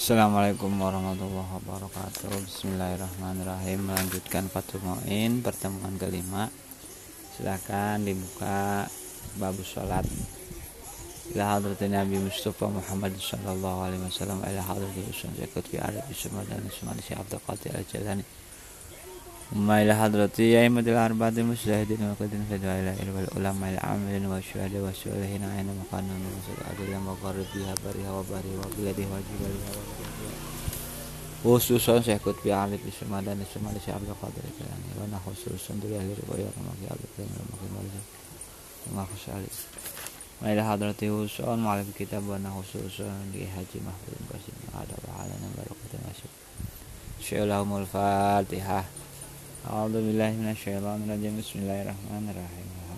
Assalamualaikum warahmatullahi wabarakatuh. Bismillahirrahmanirrahim. Melanjutkan Fatul Pertemuan kelima. Silakan dibuka Babu sholat. Ila hadratin Nabi Mustafa Muhammad Sallallahu alaihi wasallam Ila hadratin Usun Zakut Fi Isma Di Abdul Qadir Al-Jalani Umma ila hadrati Ya imadil arba'atil musyahidin Wa qadin fidwa ila ilwal ulama ila amilin Wa syuhada wa syuhadahin Aina makanan Wa syuhada yang Wa biha bariha wa bariha Wa biladih wa jibaliha wa khususan saya ikut fi alif di semua dan semua di Abdul Qadir Jalani wa khususan dari ahli riwayat maki Abdul Qadir maki Malik wa khusyali wa ila hadrati husun A'udzu billahi minasyaitonir bismillahirrahmanirrahim wa.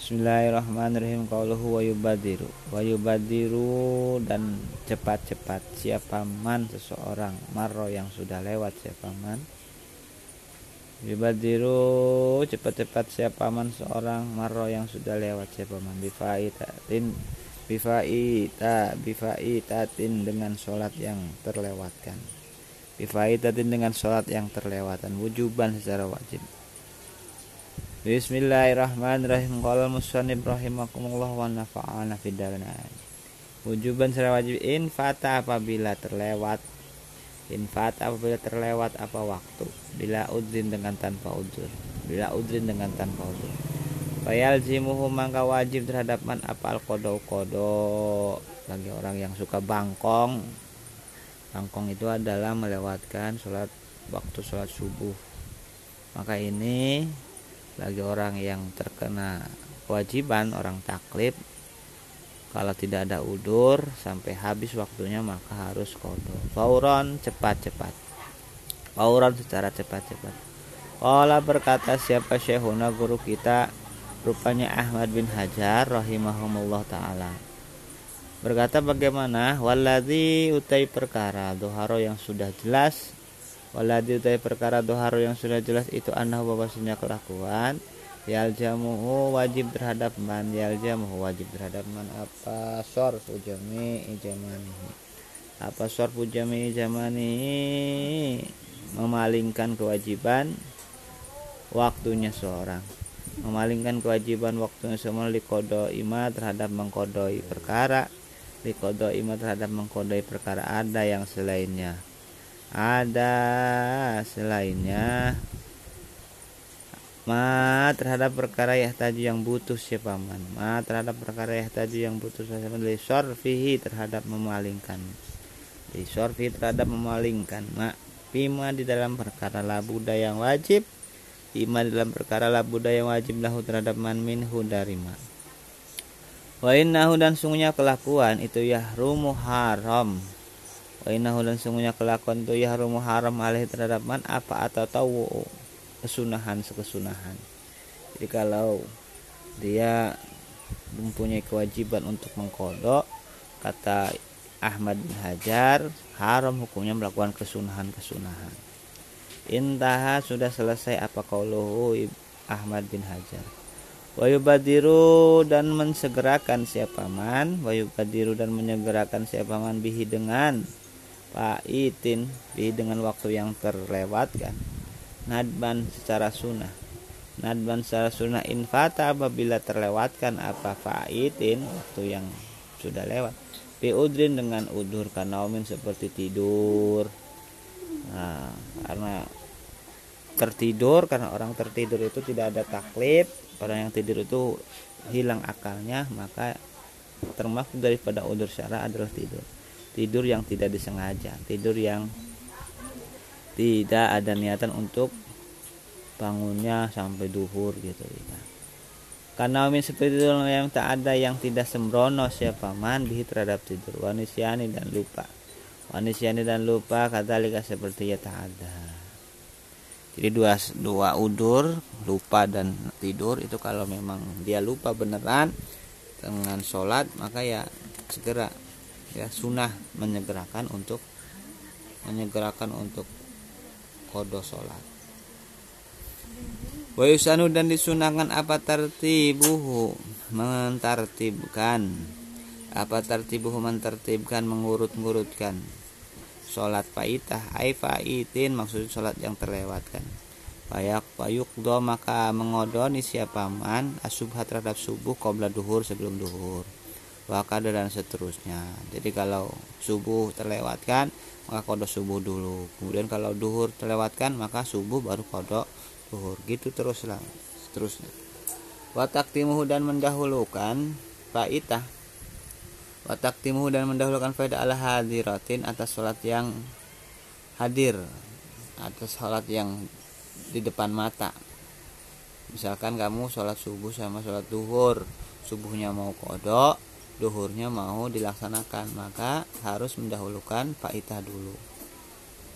Bismillahirrahmanirrahim. Qauluhu wa yubadiru. Wa yubadiru dan cepat-cepat siapa man seseorang marro yang sudah lewat siapa man. Yubadiru cepat-cepat siapa man seorang marro yang sudah lewat. Siapa man bifaitatin bifaita bifaitatin dengan sholat yang terlewatkan. Bifaitatin dengan sholat yang terlewatan wujuban secara wajib. Bismillahirrahmanirrahim. Qala musannib rahimakumullah wa nafa'ana fidalna Wujuban secara wajib infata apabila terlewat infata apabila terlewat apa waktu. Bila udrin dengan tanpa udur bila udrin dengan tanpa udur Fayal zimuhu maka wajib terhadap man apal kodo kodo bagi orang yang suka bangkong. Bangkong itu adalah melewatkan sholat waktu sholat subuh. Maka ini bagi orang yang terkena kewajiban orang taklif kalau tidak ada udur sampai habis waktunya maka harus kodo fauron cepat-cepat. Fauron secara cepat-cepat. Allah berkata siapa syekhuna guru kita? Rupanya Ahmad bin Hajar rahimahumullah ta'ala. Berkata bagaimana? Waladhi utai perkara doharo yang sudah jelas. Waladhi utai perkara doharo yang sudah jelas itu anah bahwasanya kelakuan yaljamuhu wajib terhadap man. Yaljamuhu wajib terhadap man. Apa sor ujami ijamani apa sor ujami ijamani memalingkan kewajiban waktunya seorang. Memalingkan kewajiban waktunya seorang likodo ima terhadap mengkodoi perkara. Likodo ima terhadap mengkodoi perkara ada yang selainnya. Ada selainnya ma terhadap perkara ya tadi yang butuh siapa man ma terhadap perkara ya tadi yang butuh siapa man fihi terhadap memalingkan. Fihi terhadap memalingkan ma. Pima di dalam perkara labuda yang wajib ima di dalam perkara labuda yang wajib lahu terhadap man minhu dari ma. Wa innahu dan sungguhnya kelakuan itu yahrumu haram. Wa innahu dan sungguhnya kelakuan itu yahrumu haram alih terhadap man apa atau tahu kesunahan sekesunahan. Jadi kalau dia mempunyai kewajiban untuk mengkodok kata Ahmad bin Hajar haram hukumnya melakukan kesunahan-kesunahan. Intaha sudah selesai apa kauluhu Ahmad bin Hajar? Wayubadiru dan mensegerakan siapa man wayubadiru dan menyegerakan siapa man bihi dengan itin bihi dengan waktu yang terlewatkan nadban secara sunnah. Nadban secara sunnah infata apabila terlewatkan apa faitin waktu yang sudah lewat. Udrin dengan udur karena umin seperti tidur. Nah, karena tertidur karena orang tertidur itu tidak ada taklif orang yang tidur itu hilang akalnya maka termasuk daripada udur syara adalah tidur. Tidur yang tidak disengaja tidur yang tidak ada niatan untuk bangunnya sampai duhur gitu ya. Karena min seperti itu yang tak ada yang tidak sembrono siapa man bihi terhadap tidur. Wanisiani dan lupa. Wanisiani dan lupa kata lika seperti ya tak ada. Jadi dua dua udur lupa dan tidur itu kalau memang dia lupa beneran dengan sholat maka ya segera ya sunnah menyegerakan untuk menyegerakan untuk kodo sholat. Wayusanu dan disunahkan apa tertibuhu mentartibkan. Apa tertibuhu mentertibkan mengurut-ngurutkan. Sholat faitah ai faitin maksud sholat yang terlewatkan. Payak payuk do maka mengodoni siapa man asubhat terhadap subuh kobra duhur sebelum duhur wakada dan seterusnya. Jadi kalau subuh terlewatkan maka kodok subuh dulu. Kemudian kalau duhur terlewatkan maka subuh baru kodok duhur. Gitu teruslah seterusnya. Watak timuhu dan mendahulukan faitah watak timuhu dan mendahulukan faedah ala hadiratin atas sholat yang hadir atas sholat yang di depan mata. Misalkan kamu sholat subuh sama sholat duhur subuhnya mau kodok duhurnya mau dilaksanakan maka harus mendahulukan faitah dulu.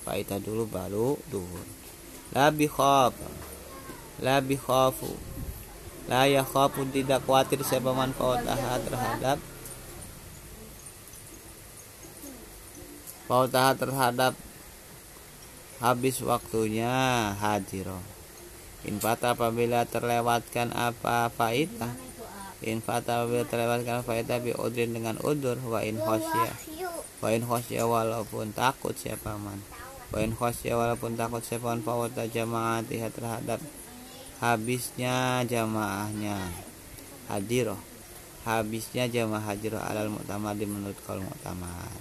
Faitah dulu baru duhur. La bi khaf la khafu. La ya khafu tidak khawatir siapa manfaatah terhadap Pautah terhadap habis waktunya hadiro infata apabila terlewatkan apa infata apabila terlewatkan faita bi udrin dengan udur wa in khosya wa in khosya walaupun takut siapa man. Wa in khosya walaupun takut siapa man fawata jamaatiha terhadap habisnya jamaahnya. Hadiro habisnya jamaah hadiro alal mu'tamadi menurut kaul mu'tamad.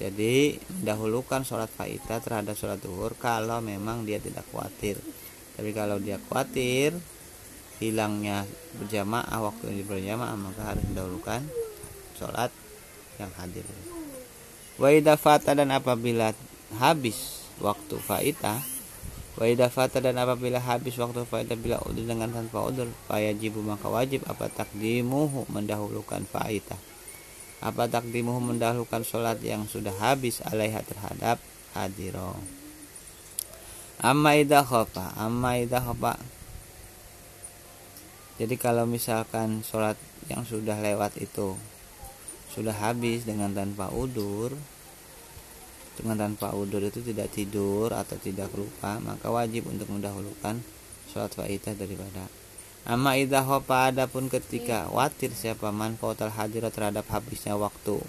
Jadi mendahulukan sholat faita terhadap sholat duhur kalau memang dia tidak khawatir. Tapi kalau dia khawatir hilangnya berjamaah waktu yang berjamaah maka harus mendahulukan sholat yang hadir. Wa fata dan apabila habis waktu faita wa fata dan apabila habis waktu faita bila udur dengan tanpa udur fayajibu maka wajib. Apa takdimuhu mendahulukan faita apa takdimuh mendahulukan sholat yang sudah habis alaiha terhadap hadiro amma idha khofa amma idha khofa jadi kalau misalkan sholat yang sudah lewat itu sudah habis dengan tanpa udur dengan tanpa udur itu tidak tidur atau tidak lupa maka wajib untuk mendahulukan sholat faidah daripada. Amma idha hopa adapun ketika watir siapa man kautal hadir terhadap habisnya waktu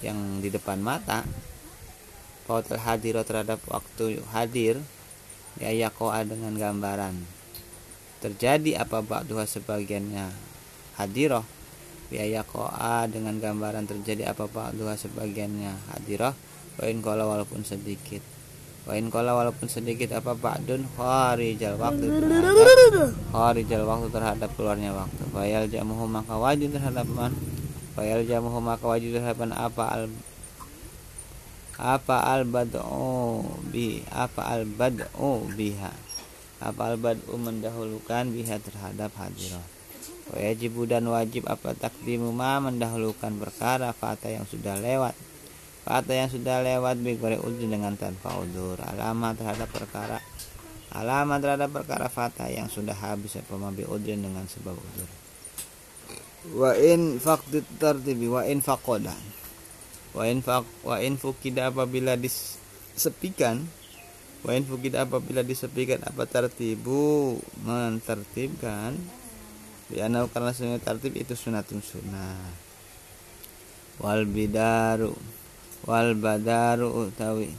yang di depan mata kautal hadir terhadap waktu hadir ya yakoa dengan gambaran terjadi apa ba'duha sebagiannya hadiroh ya yakoa dengan gambaran terjadi apa ba'duha sebagiannya hadiroh wain kalau walaupun sedikit Wain kola walaupun sedikit apa ba'dun kharijal waktu terhadap kharijal waktu terhadap keluarnya waktu. Fayal jamuhu maka wajib terhadap man. Fayal jamuhu maka wajib terhadap apa al apa al bad'u bi apa al bad'u biha apa al bad'u mendahulukan biha terhadap hadirat wajib dan wajib apa takdimu ma mendahulukan perkara fata yang sudah lewat. Kata yang sudah lewat bigore udur dengan tanpa udur Alamat terhadap perkara Alamat terhadap perkara fata yang sudah habis apa udur dengan sebab udur Wa in faqdit tartibi wa in faqoda. Wa in in fukida apabila disepikan Wa in fukida apabila disepikan apa tertibu mentertibkan Bianau karena sunnah tertib itu sunatun sunnah Wal bidaru wal badaru utawi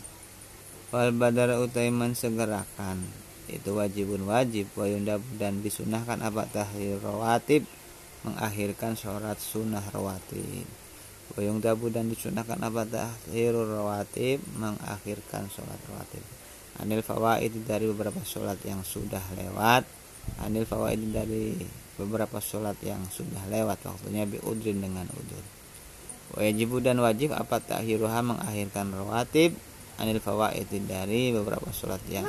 wal badara utawi mensegerakan. Itu wajibun wajib wayundab dan disunahkan apa tahir rawatib mengakhirkan sholat sunnah rawatib. Wayung dabu dan disunahkan apa tahir rawatib mengakhirkan sholat rawatib anil fawaid dari beberapa sholat yang sudah lewat. Anil fawaid dari beberapa sholat yang sudah lewat waktunya biudrin dengan udur Wajib dan wajib apa takhiruha mengakhirkan rawatib? Anil fawaid dari beberapa sholat yang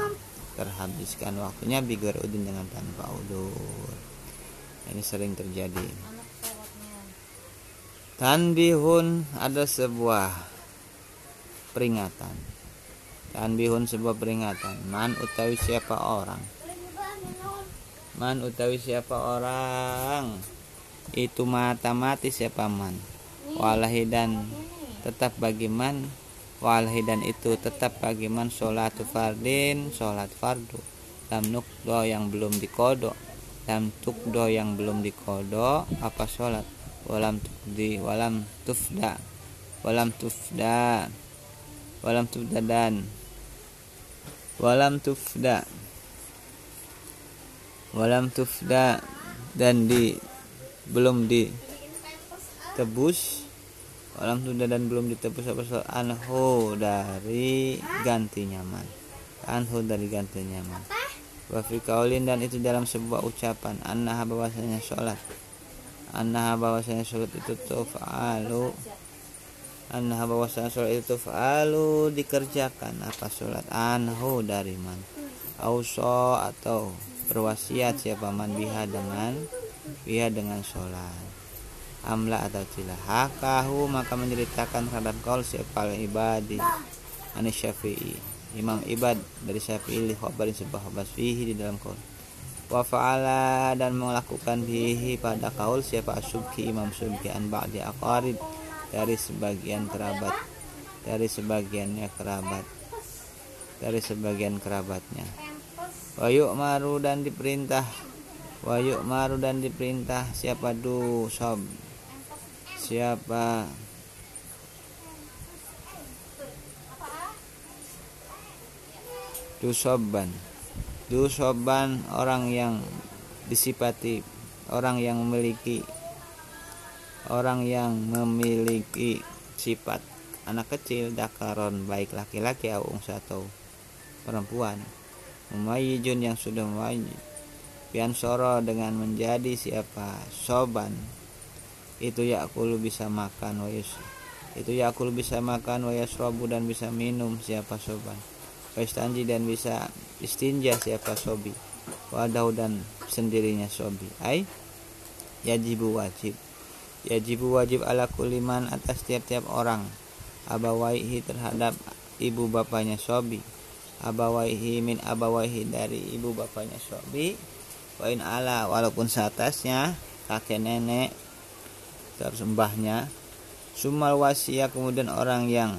terhabiskan waktunya bigar udin dengan tanpa udur ini sering terjadi. Tanbihun ada sebuah peringatan tanbihun sebuah peringatan. Man utawi siapa orang? Man utawi siapa orang? Itu mata mati siapa man? Walahi dan tetap bagiman walhi dan itu tetap bagi man. Fardin sholat fardu. Lam nukdo yang belum dikodok. Lam tukdo yang belum dikodok apa sholat? Walam tukdi walam tufda. Walam tufda. Walam tufda dan walam tufda. Walam tufda. Dan di belum ditebus Walam tunda dan belum ditebus apa anhu dari ganti nyaman. Anhu dari ganti nyaman. Wafi kaulin dan itu dalam sebuah ucapan. Annaha bahwasanya sholat. Annaha bahwasanya sholat itu tuf'alu annaha bahwasanya sholat itu tuf'alu dikerjakan. Apa sholat anhu dari man? Auso atau berwasiat siapa man? Biha dengan biha dengan sholat. Amla atau tidak? Hakahu maka menceritakan terhadap kaul siapa ibadi. Anis syafi'i. Imam ibad dari syafi'i li khobarin sebuah khobar fihi di dalam kaul. Wa fa'ala dan melakukan fihi pada kaul siapa asubki imam subki an ba'di aqarib dari sebagian kerabat. Dari sebagiannya kerabat. Dari sebagian kerabatnya. Wa maru dan diperintah. Wa maru dan diperintah. Siapa du sob. Siapa? Dusoban Dusoban orang yang disipati orang yang memiliki orang yang memiliki sifat anak kecil dakaron baik laki-laki atau atau perempuan. Mumayyijun yang sudah mumayyij Pian soro dengan menjadi siapa? Soban. Itu yakul bisa makan wa itu yakul bisa makan wa yasrobu dan bisa minum siapa soban. Wa dan bisa istinja siapa sobi. Wadau dan sendirinya sobi. Ai? Yajibu wajib yajibu wajib ala kuliman atas tiap-tiap orang. Abawaihi terhadap ibu bapaknya sobi. Abawaihi min abawaihi dari ibu bapaknya sobi. Wain ala walaupun seatasnya kakek nenek tersembahnya. Sumal wasiat kemudian orang yang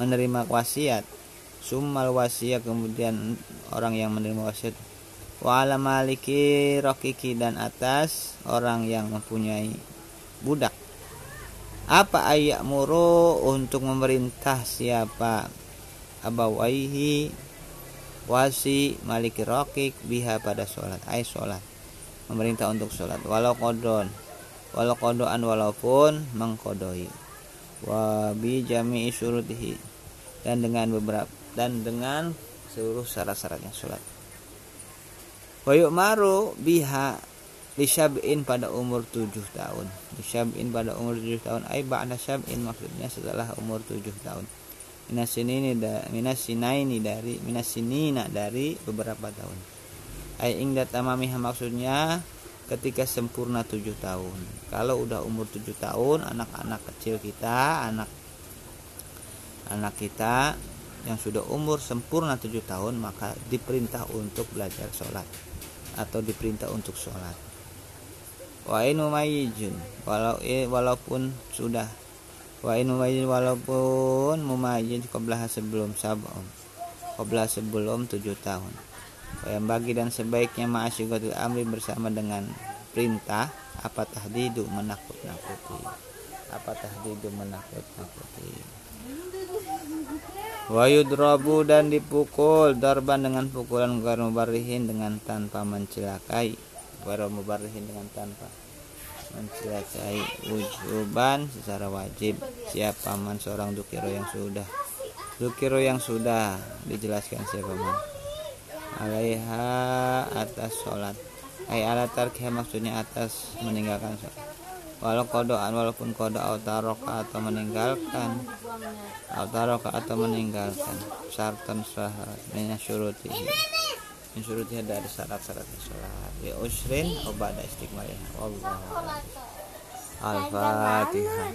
menerima wasiat. Sumal wasiat kemudian orang yang menerima wasiat. Wala maliki rokiki dan atas orang yang mempunyai budak. Apa ayak muru untuk memerintah siapa? Abawaihi wasi maliki rokik biha pada sholat. Ay sholat. Memerintah untuk sholat. Walau kodon. Walau kodoan walaupun mengkodoi. Wa bi jami'i syurutihi. Dan dengan beberapa dan dengan seluruh syarat-syaratnya sholat. Wa yu'maru biha lisyab'in pada umur tujuh tahun. Lisyab'in pada umur tujuh tahun. Ay ba'da syab'in maksudnya setelah umur tujuh tahun. Minas ini da, minas ini dari minas sinina dari beberapa tahun. Ay ingda tamamiha maksudnya ketika sempurna tujuh tahun. Kalau udah umur tujuh tahun anak-anak kecil kita anak anak kita yang sudah umur sempurna tujuh tahun maka diperintah untuk belajar sholat. Atau diperintah untuk sholat wa in walau walaupun sudah. Wa in walaupun mumayyij qablah sebelum sab'un qablah sebelum tujuh tahun. Yang bagi dan sebaiknya ma'asyugatul amri bersama dengan perintah apa tahdidu menakut-nakuti. Apa tahdidu menakut-nakuti. Wa yudrabu dan dipukul darban dengan pukulan garu mubarihin dengan tanpa mencelakai garu mubarihin dengan tanpa mencelakai ujuban secara wajib. Siapa man seorang dukiro yang sudah. Dukiro yang sudah dijelaskan siapa man alaiha atas sholat. Ay ala tarkih maksudnya atas meninggalkan sholat. Walau kodoan walaupun kodo autaroka atau meninggalkan. Autaroka atau meninggalkan. Syartan syarat minyak syurutihi min dari syarat-syarat sholat. Bi usrin obada istiqmalih Allah al-fatihah